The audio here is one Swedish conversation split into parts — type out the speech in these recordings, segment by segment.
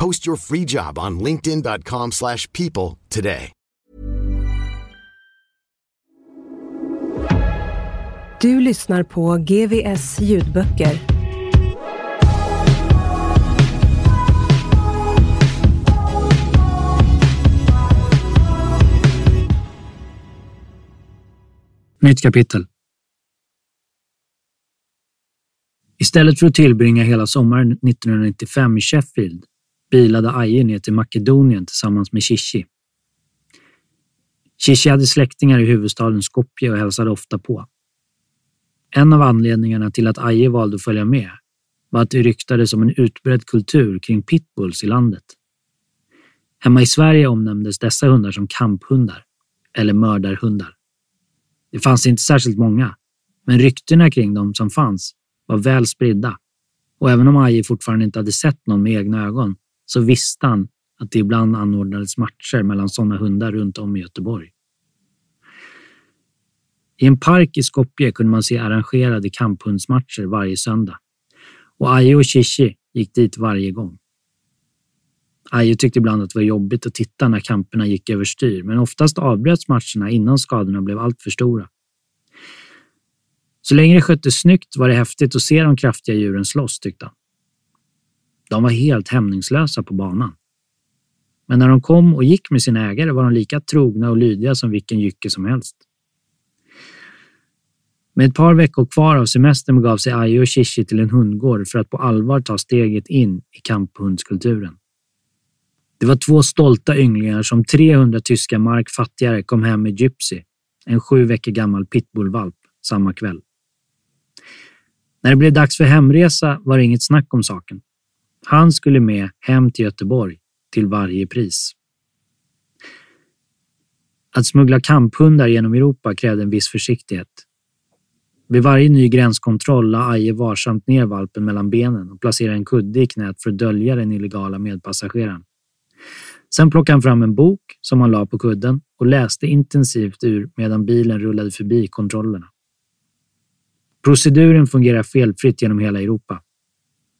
Post your free job on linkedin.com/people slash people today. Du lyssnar på GVS ljudböcker. Nytt kapitel. Istället för att tillbringa hela sommaren 1995 i Sheffield bilade Aje ner till Makedonien tillsammans med Shishi. Shishi hade släktingar i huvudstaden Skopje och hälsade ofta på. En av anledningarna till att Aje valde att följa med var att det ryktades om en utbredd kultur kring pitbulls i landet. Hemma i Sverige omnämndes dessa hundar som kamphundar eller mördarhundar. Det fanns inte särskilt många, men ryktena kring dem som fanns var väl spridda och även om Aje fortfarande inte hade sett någon med egna ögon så visste han att det ibland anordnades matcher mellan sådana hundar runt om i Göteborg. I en park i Skopje kunde man se arrangerade kamphundsmatcher varje söndag och Aje och Shishi gick dit varje gång. Aje tyckte ibland att det var jobbigt att titta när kamperna gick överstyr, men oftast avbröts matcherna innan skadorna blev alltför stora. Så länge det sköttes snyggt var det häftigt att se de kraftiga djuren slåss, tyckte han. De var helt hämningslösa på banan. Men när de kom och gick med sin ägare var de lika trogna och lydiga som vilken jycke som helst. Med ett par veckor kvar av semestern begav sig Aje och Shishi till en hundgård för att på allvar ta steget in i kamphundskulturen. Det var två stolta ynglingar som 300 tyska mark fattigare kom hem med Gypsy, en sju veckor gammal pitbullvalp, samma kväll. När det blev dags för hemresa var det inget snack om saken. Han skulle med hem till Göteborg till varje pris. Att smuggla kamphundar genom Europa krävde en viss försiktighet. Vid varje ny gränskontroll la Aje varsamt ner valpen mellan benen och placerade en kudde i knät för att dölja den illegala medpassageraren. Sen plockade han fram en bok som han la på kudden och läste intensivt ur medan bilen rullade förbi kontrollerna. Proceduren fungerar felfritt genom hela Europa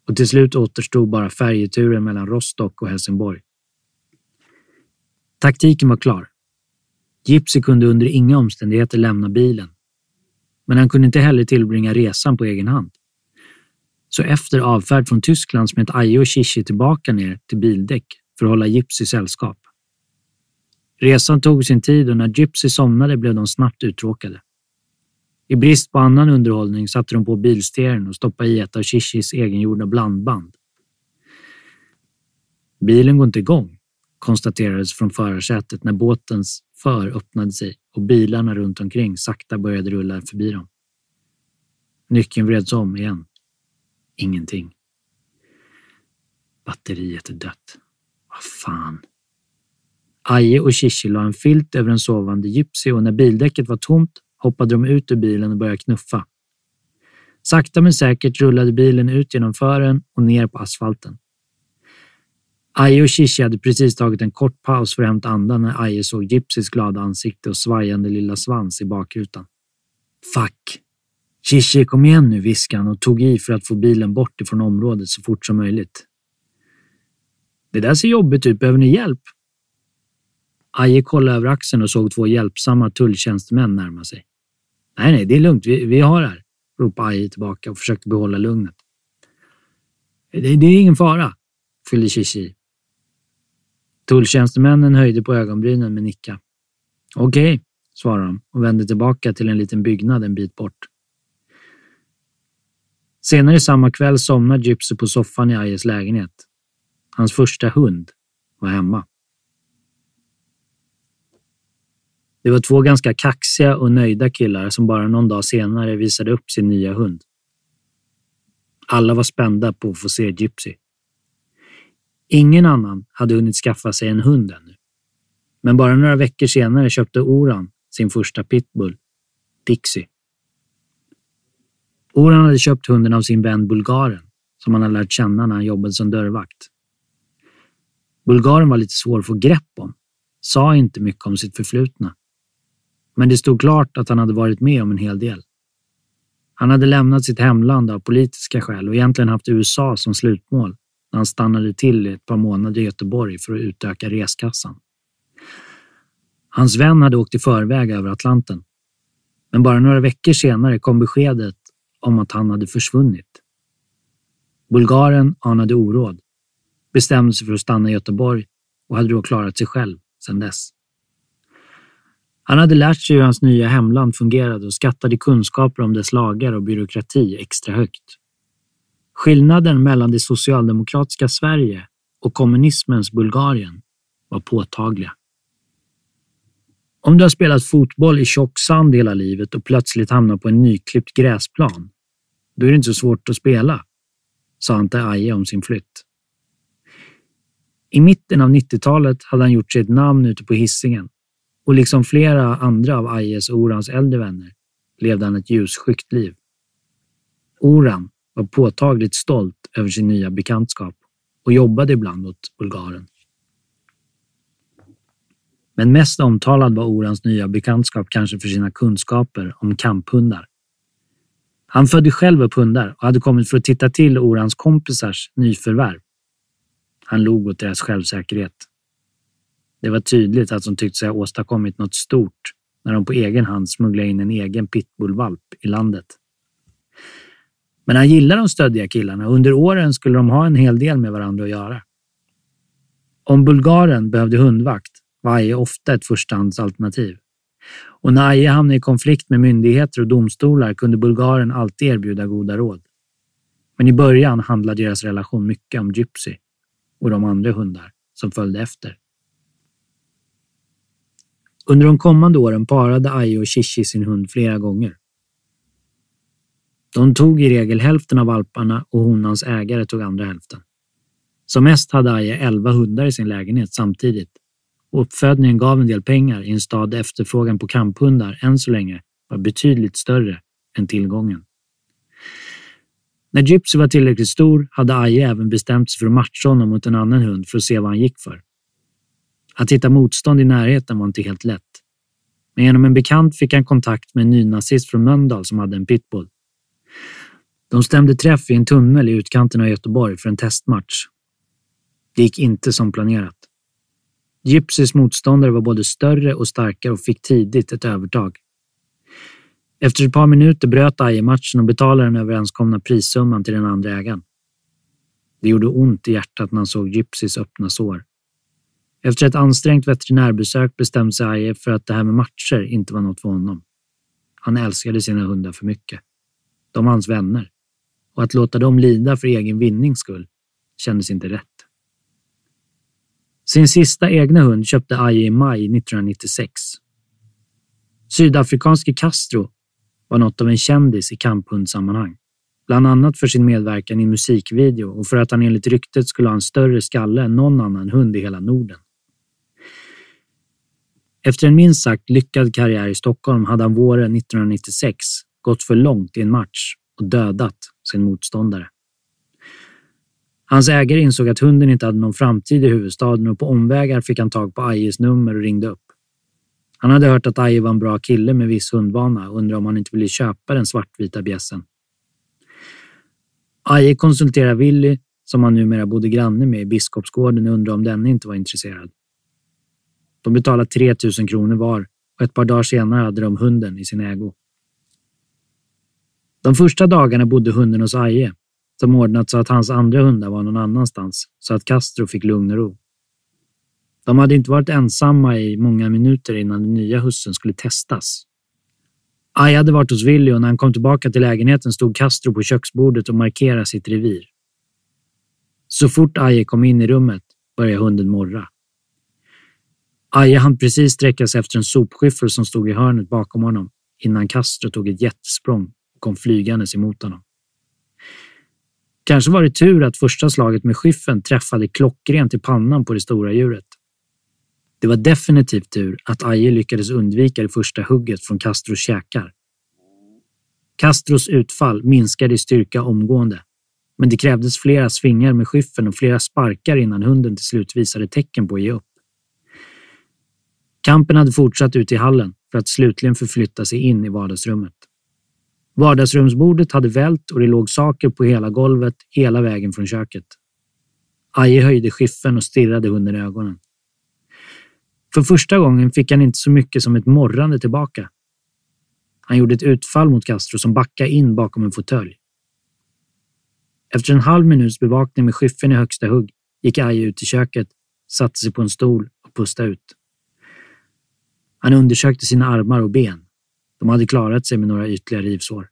och till slut återstod bara färjeturen mellan Rostock och Helsingborg. Taktiken var klar. Gypsy kunde under inga omständigheter lämna bilen, men han kunde inte heller tillbringa resan på egen hand. Så efter avfärd från Tyskland smet Aje och Shishi tillbaka ner till bildäck för att hålla Gypsy sällskap. Resan tog sin tid och när Gypsy somnade blev de snabbt uttråkade. I brist på annan underhållning satte de på bilstereon och stoppade i ett av Shishis egengjorda blandband. Bilen går inte igång, konstaterades från förarsätet när båtens för öppnade sig och bilarna runt omkring sakta började rulla förbi dem. Nyckeln vreds om igen. Ingenting. Batteriet är dött. Vad fan. Aje och Shishi la en filt över en sovande gypsy och när bildäcket var tomt hoppade de ut ur bilen och började knuffa. Sakta men säkert rullade bilen ut genom fören och ner på asfalten. Aje och Shishi hade precis tagit en kort paus för att hämta andan när Aje såg Gypsys glada ansikte och svajande lilla svans i bakrutan. Fuck! Shishi, kom igen nu, viskade han och tog i för att få bilen bort ifrån området så fort som möjligt. Det där ser jobbigt ut, behöver ni hjälp? Aje kollade över axeln och såg två hjälpsamma tulltjänstemän närma sig. Nej, nej, det är lugnt. Vi, vi har det här, ropade Aje tillbaka och försökte behålla lugnet. Det, det är ingen fara, fyllde Shishi Tulltjänstemännen höjde på ögonbrynen med nicka. Okej, okay, svarade de och vände tillbaka till en liten byggnad en bit bort. Senare samma kväll somnade Gypsy på soffan i Ajes lägenhet. Hans första hund var hemma. Det var två ganska kaxiga och nöjda killar som bara någon dag senare visade upp sin nya hund. Alla var spända på att få se Gypsy. Ingen annan hade hunnit skaffa sig en hund ännu. Men bara några veckor senare köpte Oran sin första pitbull, Dixie. Oran hade köpt hunden av sin vän Bulgaren som han hade lärt känna när han jobbade som dörrvakt. Bulgaren var lite svår att få grepp om, sa inte mycket om sitt förflutna. Men det stod klart att han hade varit med om en hel del. Han hade lämnat sitt hemland av politiska skäl och egentligen haft USA som slutmål när han stannade till i ett par månader i Göteborg för att utöka reskassan. Hans vän hade åkt i förväg över Atlanten. Men bara några veckor senare kom beskedet om att han hade försvunnit. Bulgaren anade oråd, bestämde sig för att stanna i Göteborg och hade då klarat sig själv sedan dess. Han hade lärt sig hur hans nya hemland fungerade och skattade kunskaper om dess lagar och byråkrati extra högt. Skillnaden mellan det socialdemokratiska Sverige och kommunismens Bulgarien var påtagliga. Om du har spelat fotboll i tjock sand hela livet och plötsligt hamnar på en nyklippt gräsplan, då är det inte så svårt att spela, sa han till Aje om sin flytt. I mitten av 90-talet hade han gjort sig ett namn ute på hissingen och liksom flera andra av Ajes och Orans äldre vänner levde han ett ljusskyggt liv. Oran var påtagligt stolt över sin nya bekantskap och jobbade ibland åt Bulgaren. Men mest omtalad var Orans nya bekantskap kanske för sina kunskaper om kamphundar. Han födde själv upp hundar och hade kommit för att titta till Orans kompisars nyförvärv. Han log åt deras självsäkerhet. Det var tydligt att de tyckte sig ha åstadkommit något stort när de på egen hand smugglade in en egen pitbullvalp i landet. Men han gillade de stöddiga killarna och under åren skulle de ha en hel del med varandra att göra. Om Bulgaren behövde hundvakt var Aje ofta ett förstahandsalternativ. Och när Aje hamnade i konflikt med myndigheter och domstolar kunde Bulgaren alltid erbjuda goda råd. Men i början handlade deras relation mycket om Gypsy och de andra hundar som följde efter. Under de kommande åren parade Aje och Shishi sin hund flera gånger. De tog i regel hälften av valparna och honans ägare tog andra hälften. Som mest hade Aje elva hundar i sin lägenhet samtidigt och uppfödningen gav en del pengar i en stad där efterfrågan på kamphundar än så länge var betydligt större än tillgången. När Gypsy var tillräckligt stor hade Aje även bestämt sig för att matcha honom mot en annan hund för att se vad han gick för. Att hitta motstånd i närheten var inte helt lätt. Men genom en bekant fick han kontakt med en nynazist från Mölndal som hade en pitbull. De stämde träff i en tunnel i utkanten av Göteborg för en testmatch. Det gick inte som planerat. Gypsys motståndare var både större och starkare och fick tidigt ett övertag. Efter ett par minuter bröt Aje matchen och betalade den överenskomna prissumman till den andra ägaren. Det gjorde ont i hjärtat när han såg Gypsys öppna sår. Efter ett ansträngt veterinärbesök bestämde sig Aje för att det här med matcher inte var något för honom. Han älskade sina hundar för mycket. De var hans vänner. Och att låta dem lida för egen vinnings skull kändes inte rätt. Sin sista egna hund köpte Aje i maj 1996. Sydafrikanske Castro var något av en kändis i kamphundsammanhang. Bland annat för sin medverkan i en musikvideo och för att han enligt ryktet skulle ha en större skalle än någon annan hund i hela Norden. Efter en minst sagt lyckad karriär i Stockholm hade han våren 1996 gått för långt i en match och dödat sin motståndare. Hans ägare insåg att hunden inte hade någon framtid i huvudstaden och på omvägar fick han tag på Ajes nummer och ringde upp. Han hade hört att Aje var en bra kille med viss hundvana och undrade om han inte ville köpa den svartvita bjässen. Aje konsulterade Willy, som han numera bodde granne med i Biskopsgården och undrade om denne inte var intresserad. De betalade 3 000 kronor var och ett par dagar senare hade de hunden i sin ägo. De första dagarna bodde hunden hos Aje, som ordnat så att hans andra hundar var någon annanstans, så att Castro fick lugn och ro. De hade inte varit ensamma i många minuter innan den nya hussen skulle testas. Aje hade varit hos Willy och när han kom tillbaka till lägenheten stod Castro på köksbordet och markerade sitt revir. Så fort Aje kom in i rummet började hunden morra. Aje hann precis sträcka sig efter en sopskyffel som stod i hörnet bakom honom innan Castro tog ett jättesprång och kom flygandes emot honom. Kanske var det tur att första slaget med skyffeln träffade klockrent i pannan på det stora djuret. Det var definitivt tur att Aje lyckades undvika det första hugget från Castros käkar. Castros utfall minskade i styrka omgående, men det krävdes flera svingar med skyffeln och flera sparkar innan hunden till slut visade tecken på att ge upp. Kampen hade fortsatt ut i hallen för att slutligen förflytta sig in i vardagsrummet. Vardagsrumsbordet hade vält och det låg saker på hela golvet hela vägen från köket. Aje höjde skiffen och stirrade hunden i ögonen. För första gången fick han inte så mycket som ett morrande tillbaka. Han gjorde ett utfall mot Castro som backade in bakom en fåtölj. Efter en halv minuts bevakning med skiffen i högsta hugg gick Aje ut i köket, satte sig på en stol och pustade ut. Han undersökte sina armar och ben. De hade klarat sig med några ytliga rivsår.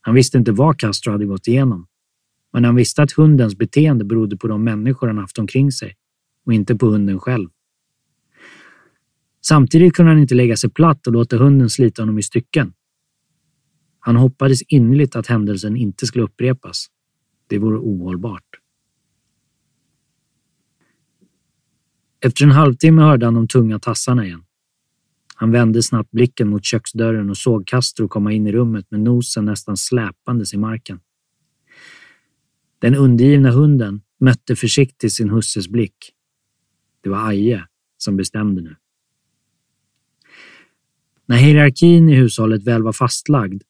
Han visste inte vad Castro hade gått igenom, men han visste att hundens beteende berodde på de människor han haft omkring sig och inte på hunden själv. Samtidigt kunde han inte lägga sig platt och låta hunden slita honom i stycken. Han hoppades innerligt att händelsen inte skulle upprepas. Det vore ohållbart. Efter en halvtimme hörde han de tunga tassarna igen. Han vände snabbt blicken mot köksdörren och såg Castro komma in i rummet med nosen nästan släpandes i marken. Den undergivna hunden mötte försiktigt sin husses blick. Det var Aje som bestämde nu. När hierarkin i hushållet väl var fastlagd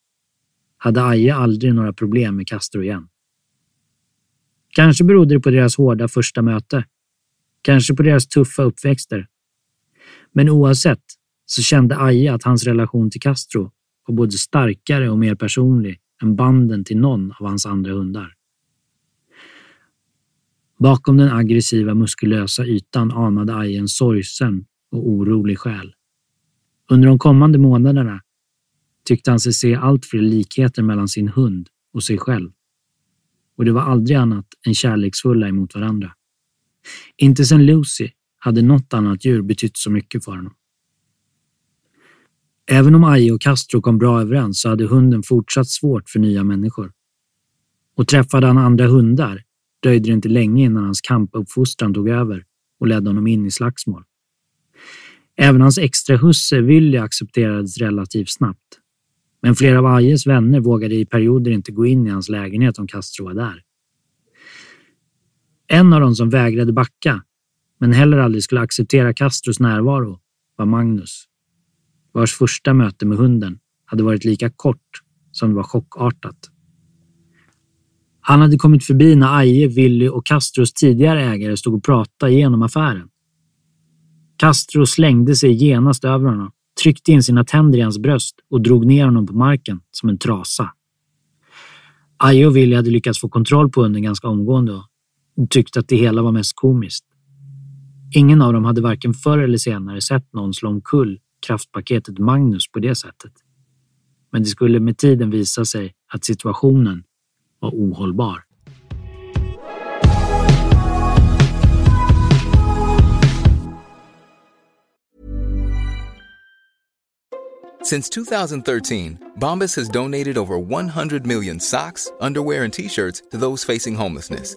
hade Aje aldrig några problem med Castro igen. Kanske berodde det på deras hårda första möte. Kanske på deras tuffa uppväxter. Men oavsett så kände Aje att hans relation till Castro var både starkare och mer personlig än banden till någon av hans andra hundar. Bakom den aggressiva, muskulösa ytan anade Aje en sorgsen och orolig själ. Under de kommande månaderna tyckte han sig se allt fler likheter mellan sin hund och sig själv. Och det var aldrig annat än kärleksfulla emot varandra. Inte sedan Lucy hade något annat djur betytt så mycket för honom. Även om Aje och Castro kom bra överens så hade hunden fortsatt svårt för nya människor. Och träffade han andra hundar dröjde det inte länge innan hans kampuppfostran tog över och ledde honom in i slagsmål. Även hans extra husse Willy accepterades relativt snabbt. Men flera av Ajes vänner vågade i perioder inte gå in i hans lägenhet om Castro var där. En av dem som vägrade backa, men heller aldrig skulle acceptera Castros närvaro, var Magnus. Vars första möte med hunden hade varit lika kort som det var chockartat. Han hade kommit förbi när Aje, Willy och Castros tidigare ägare stod och pratade igenom affären. Castro slängde sig genast över honom, tryckte in sina tänder i hans bröst och drog ner honom på marken som en trasa. Aje och Willy hade lyckats få kontroll på hunden ganska omgående och och tyckte att det hela var mest komiskt. Ingen av dem hade varken förr eller senare sett någon slå omkull kraftpaketet Magnus på det sättet. Men det skulle med tiden visa sig att situationen var ohållbar. Since 2013, Bombas has donated over 100 million socks, underwear, and t shirts to those facing homelessness.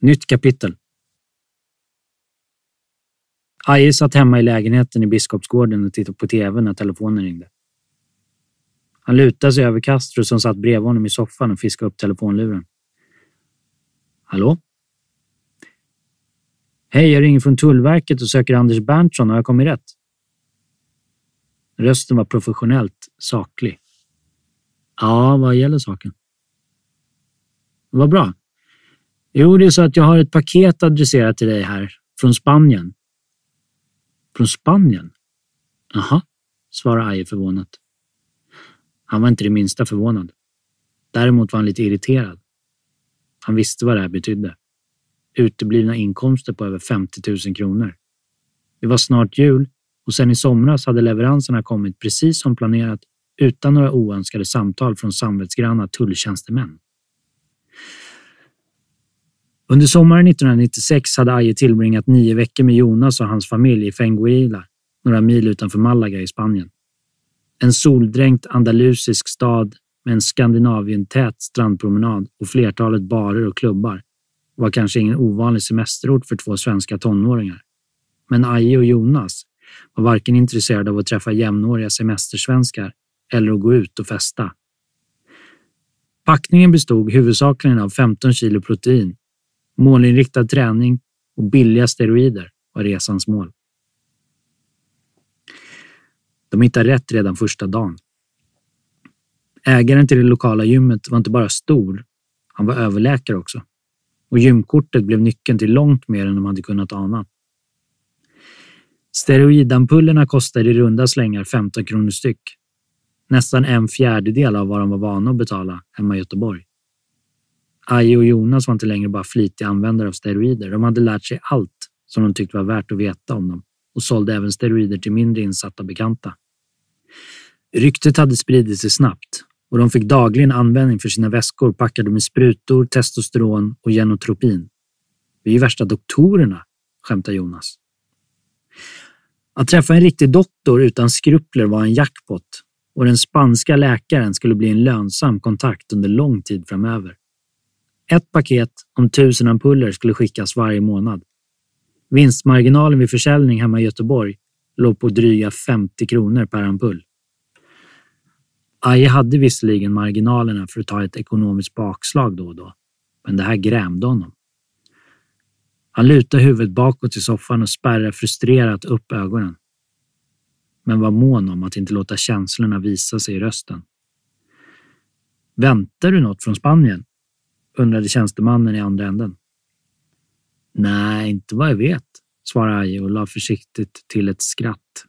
Nytt kapitel. Aje satt hemma i lägenheten i Biskopsgården och tittade på tv när telefonen ringde. Han lutade sig över Castro som satt bredvid honom i soffan och fiskade upp telefonluren. Hallå? Hej, jag ringer från Tullverket och söker Anders Berntsson. Har jag kommit rätt? Rösten var professionellt saklig. Ja, vad gäller saken? Vad bra. Jo, det är så att jag har ett paket adresserat till dig här, från Spanien. Från Spanien? Jaha, svarade Aje förvånat. Han var inte det minsta förvånad. Däremot var han lite irriterad. Han visste vad det här betydde. Uteblivna inkomster på över 50 000 kronor. Det var snart jul och sen i somras hade leveranserna kommit precis som planerat utan några oönskade samtal från samvetsgranna tulltjänstemän. Under sommaren 1996 hade Aje tillbringat nio veckor med Jonas och hans familj i Fenguila, några mil utanför Malaga i Spanien. En soldränkt andalusisk stad med en Skandinavien-tät strandpromenad och flertalet barer och klubbar var kanske ingen ovanlig semesterort för två svenska tonåringar. Men Aje och Jonas var varken intresserade av att träffa jämnåriga semestersvenskar eller att gå ut och festa. Packningen bestod huvudsakligen av 15 kilo protein Målinriktad träning och billiga steroider var resans mål. De hittade rätt redan första dagen. Ägaren till det lokala gymmet var inte bara stor, han var överläkare också. Och gymkortet blev nyckeln till långt mer än de hade kunnat ana. Steroidampullerna kostade i runda slängar 15 kronor styck. Nästan en fjärdedel av vad de var vana att betala hemma i Göteborg. Aje och Jonas var inte längre bara flitiga användare av steroider. De hade lärt sig allt som de tyckte var värt att veta om dem och sålde även steroider till mindre insatta bekanta. Ryktet hade spridit sig snabbt och de fick dagligen användning för sina väskor packade med sprutor, testosteron och genotropin. Vi är ju värsta doktorerna, skämtar Jonas. Att träffa en riktig doktor utan skrupler var en jackpot och den spanska läkaren skulle bli en lönsam kontakt under lång tid framöver. Ett paket om tusen ampuller skulle skickas varje månad. Vinstmarginalen vid försäljning hemma i Göteborg låg på dryga 50 kronor per ampull. Aje hade visserligen marginalerna för att ta ett ekonomiskt bakslag då och då, men det här grämde honom. Han lutade huvudet bakåt i soffan och spärrade frustrerat upp ögonen. Men var mån om att inte låta känslorna visa sig i rösten. Väntar du något från Spanien? Undrade tjänstemannen i andra änden. Nej, inte vad jag vet, svarade Aje och la försiktigt till ett skratt.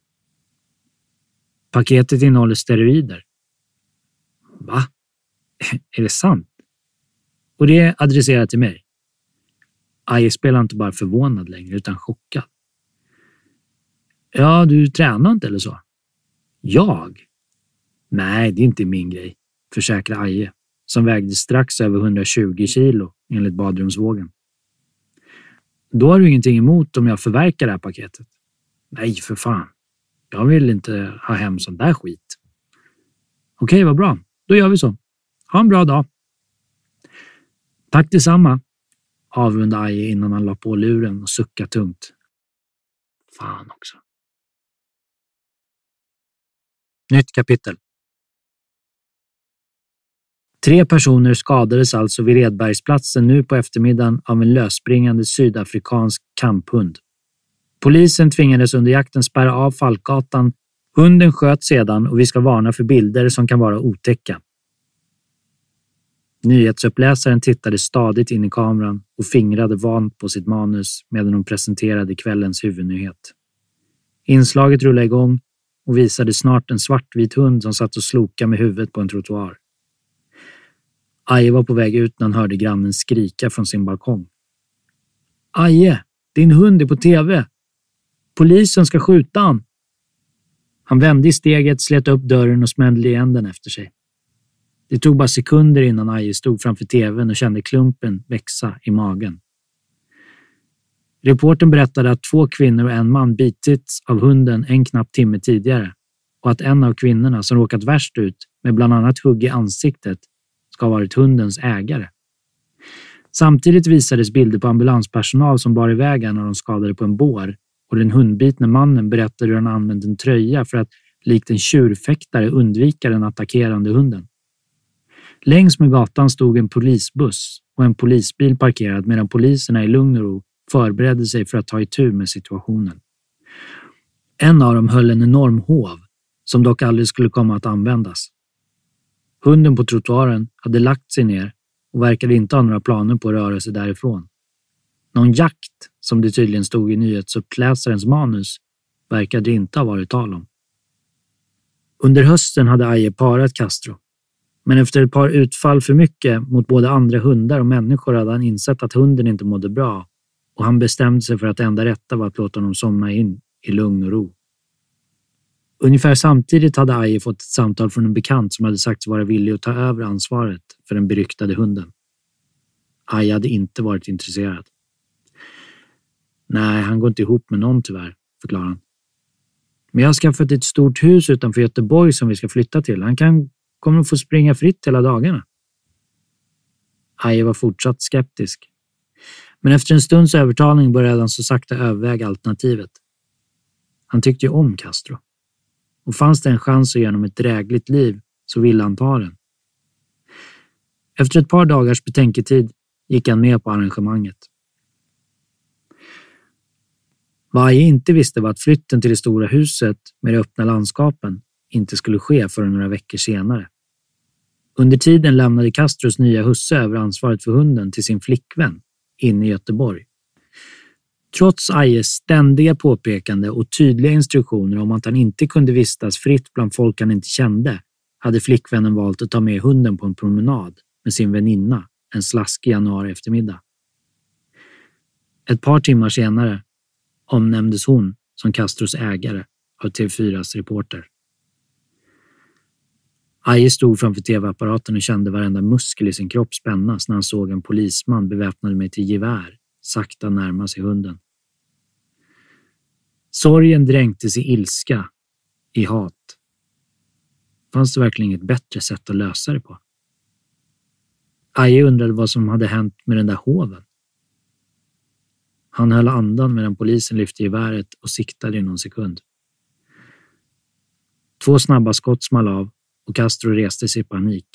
Paketet innehåller steroider. Va? Är det sant? Och det är adresserat till mig. Aje spelar inte bara förvånad längre, utan chockad. Ja, du tränar inte eller så? Jag? Nej, det är inte min grej, försäkrar Aje som vägde strax över 120 kilo enligt badrumsvågen. Då har du ingenting emot om jag förverkar det här paketet? Nej, för fan. Jag vill inte ha hem sån där skit. Okej, vad bra. Då gör vi så. Ha en bra dag. Tack detsamma, avrundade Aje innan han la på luren och suckade tungt. Fan också. Nytt kapitel. Tre personer skadades alltså vid Redbergsplatsen nu på eftermiddagen av en lösspringande sydafrikansk kamphund. Polisen tvingades under jakten spärra av Falkgatan. Hunden sköt sedan och vi ska varna för bilder som kan vara otäcka. Nyhetsuppläsaren tittade stadigt in i kameran och fingrade vant på sitt manus medan hon presenterade kvällens huvudnyhet. Inslaget rullade igång och visade snart en svartvit hund som satt och slokade med huvudet på en trottoar. Aje var på väg ut när han hörde grannen skrika från sin balkong. Aje, din hund är på tv. Polisen ska skjuta han. Han vände i steget, slet upp dörren och smällde igen den efter sig. Det tog bara sekunder innan Aje stod framför tvn och kände klumpen växa i magen. Reporten berättade att två kvinnor och en man bitits av hunden en knapp timme tidigare och att en av kvinnorna som råkat värst ut med bland annat hugg i ansiktet ska ha varit hundens ägare. Samtidigt visades bilder på ambulanspersonal som bar iväg en av de skadade på en bår och den hundbitne mannen berättade hur han använt en tröja för att likt en tjurfäktare undvika den attackerande hunden. Längs med gatan stod en polisbuss och en polisbil parkerad medan poliserna i lugn och ro förberedde sig för att ta itu med situationen. En av dem höll en enorm hov som dock aldrig skulle komma att användas. Hunden på trottoaren hade lagt sig ner och verkade inte ha några planer på att röra sig därifrån. Någon jakt, som det tydligen stod i nyhetsuppläsarens manus, verkade det inte ha varit tal om. Under hösten hade Aje parat Castro, men efter ett par utfall för mycket mot både andra hundar och människor hade han insett att hunden inte mådde bra och han bestämde sig för att det enda rätta var att låta honom somna in i lugn och ro. Ungefär samtidigt hade Aje fått ett samtal från en bekant som hade sagt sig vara villig att ta över ansvaret för den beryktade hunden. Aje hade inte varit intresserad. Nej, han går inte ihop med någon tyvärr, förklarar han. Men jag har skaffat ett stort hus utanför Göteborg som vi ska flytta till. Han kan, kommer att få springa fritt hela dagarna. Aje var fortsatt skeptisk. Men efter en stunds övertalning började han så sakta överväga alternativet. Han tyckte ju om Castro. Och fanns det en chans att ge honom ett drägligt liv så ville han ta den. Efter ett par dagars betänketid gick han med på arrangemanget. Vad Aje inte visste var att flytten till det stora huset med de öppna landskapen inte skulle ske förrän några veckor senare. Under tiden lämnade Castros nya husse över ansvaret för hunden till sin flickvän inne i Göteborg. Trots Ajes ständiga påpekande och tydliga instruktioner om att han inte kunde vistas fritt bland folk han inte kände hade flickvännen valt att ta med hunden på en promenad med sin väninna en slaskig januari eftermiddag. Ett par timmar senare omnämndes hon som Castros ägare av TV4s reporter. Aje stod framför tv-apparaten och kände varenda muskel i sin kropp spännas när han såg en polisman beväpnad med till gevär sakta närma sig hunden. Sorgen dränktes i ilska, i hat. Fanns det verkligen inget bättre sätt att lösa det på? Aje undrade vad som hade hänt med den där hoven. Han höll andan medan polisen lyfte geväret och siktade i någon sekund. Två snabba skott small av och Castro reste sig i panik.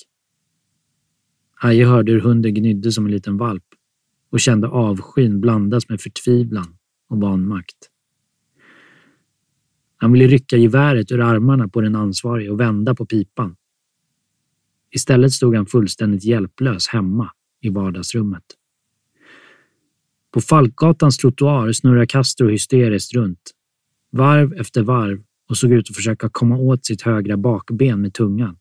Aje hörde hur hunden gnydde som en liten valp och kände avskyn blandas med förtvivlan och vanmakt. Han ville rycka geväret ur armarna på den ansvarige och vända på pipan. Istället stod han fullständigt hjälplös hemma i vardagsrummet. På Falkgatans trottoar snurrade Castro hysteriskt runt, varv efter varv och såg ut att försöka komma åt sitt högra bakben med tungan.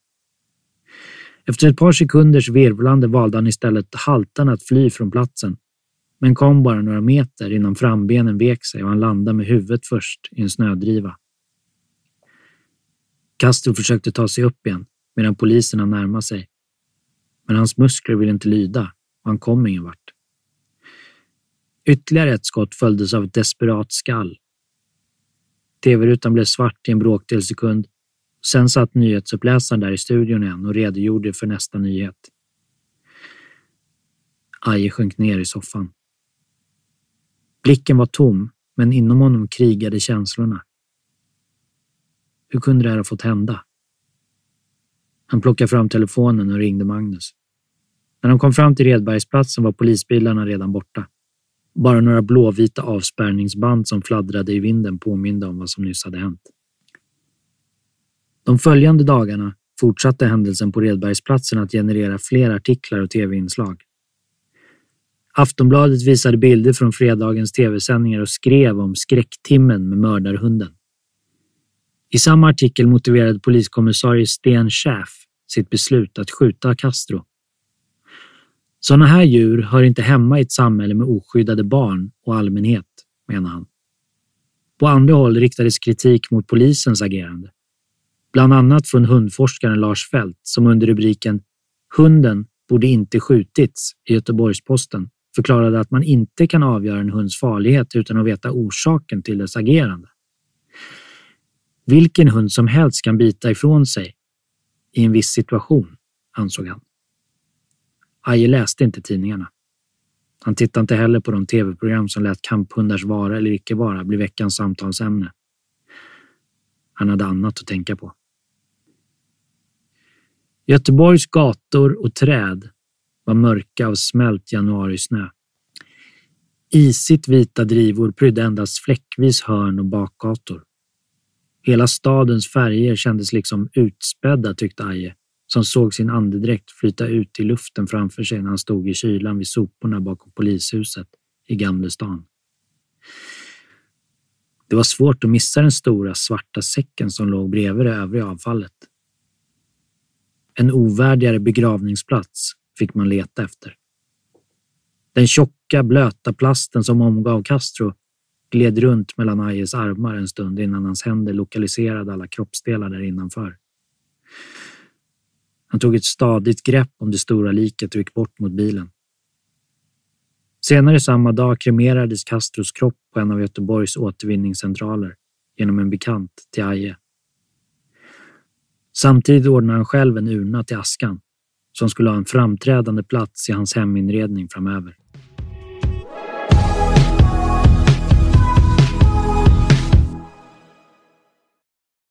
Efter ett par sekunders virvlande valde han istället haltande att fly från platsen, men kom bara några meter innan frambenen vek sig och han landade med huvudet först i en snödriva. Castro försökte ta sig upp igen medan poliserna närmade sig. Men hans muskler ville inte lyda och han kom ingen vart. Ytterligare ett skott följdes av ett desperat skall. TV-rutan blev svart i en bråkdel sekund och sen satt nyhetsuppläsaren där i studion igen och redogjorde för nästa nyhet. Aje sjönk ner i soffan. Blicken var tom, men inom honom krigade känslorna. Hur kunde det här ha fått hända? Han plockade fram telefonen och ringde Magnus. När de kom fram till Redbergsplatsen var polisbilarna redan borta. Bara några blåvita avspärrningsband som fladdrade i vinden påminde om vad som nyss hade hänt. De följande dagarna fortsatte händelsen på Redbergsplatsen att generera fler artiklar och tv-inslag. Aftonbladet visade bilder från fredagens tv-sändningar och skrev om skräcktimmen med mördarhunden. I samma artikel motiverade poliskommissarie Sten Schäff sitt beslut att skjuta Castro. Sådana här djur hör inte hemma i ett samhälle med oskyddade barn och allmänhet, menar han. På andra håll riktades kritik mot polisens agerande. Bland annat från hundforskaren Lars Fält som under rubriken “Hunden borde inte skjutits” i Göteborgs-Posten förklarade att man inte kan avgöra en hunds farlighet utan att veta orsaken till dess agerande. Vilken hund som helst kan bita ifrån sig i en viss situation, ansåg han. Aje läste inte tidningarna. Han tittade inte heller på de tv-program som lät kamphundars vara eller icke vara bli veckans samtalsämne. Han hade annat att tänka på. Göteborgs gator och träd var mörka av smält januarisnö. Isigt vita drivor prydde endast fläckvis hörn och bakgator. Hela stadens färger kändes liksom utspädda, tyckte Aje, som såg sin andedräkt flyta ut i luften framför sig när han stod i kylan vid soporna bakom polishuset i Gamlestan. Det var svårt att missa den stora svarta säcken som låg bredvid det övriga avfallet. En ovärdigare begravningsplats fick man leta efter. Den tjocka, blöta plasten som omgav Castro gled runt mellan Ajes armar en stund innan hans händer lokaliserade alla kroppsdelar där innanför. Han tog ett stadigt grepp om det stora liket och gick bort mot bilen. Senare samma dag kremerades Castros kropp på en av Göteborgs återvinningscentraler genom en bekant till Aje. Samtidigt ordnade han själv en urna till askan som skulle ha en framträdande plats i hans heminredning framöver.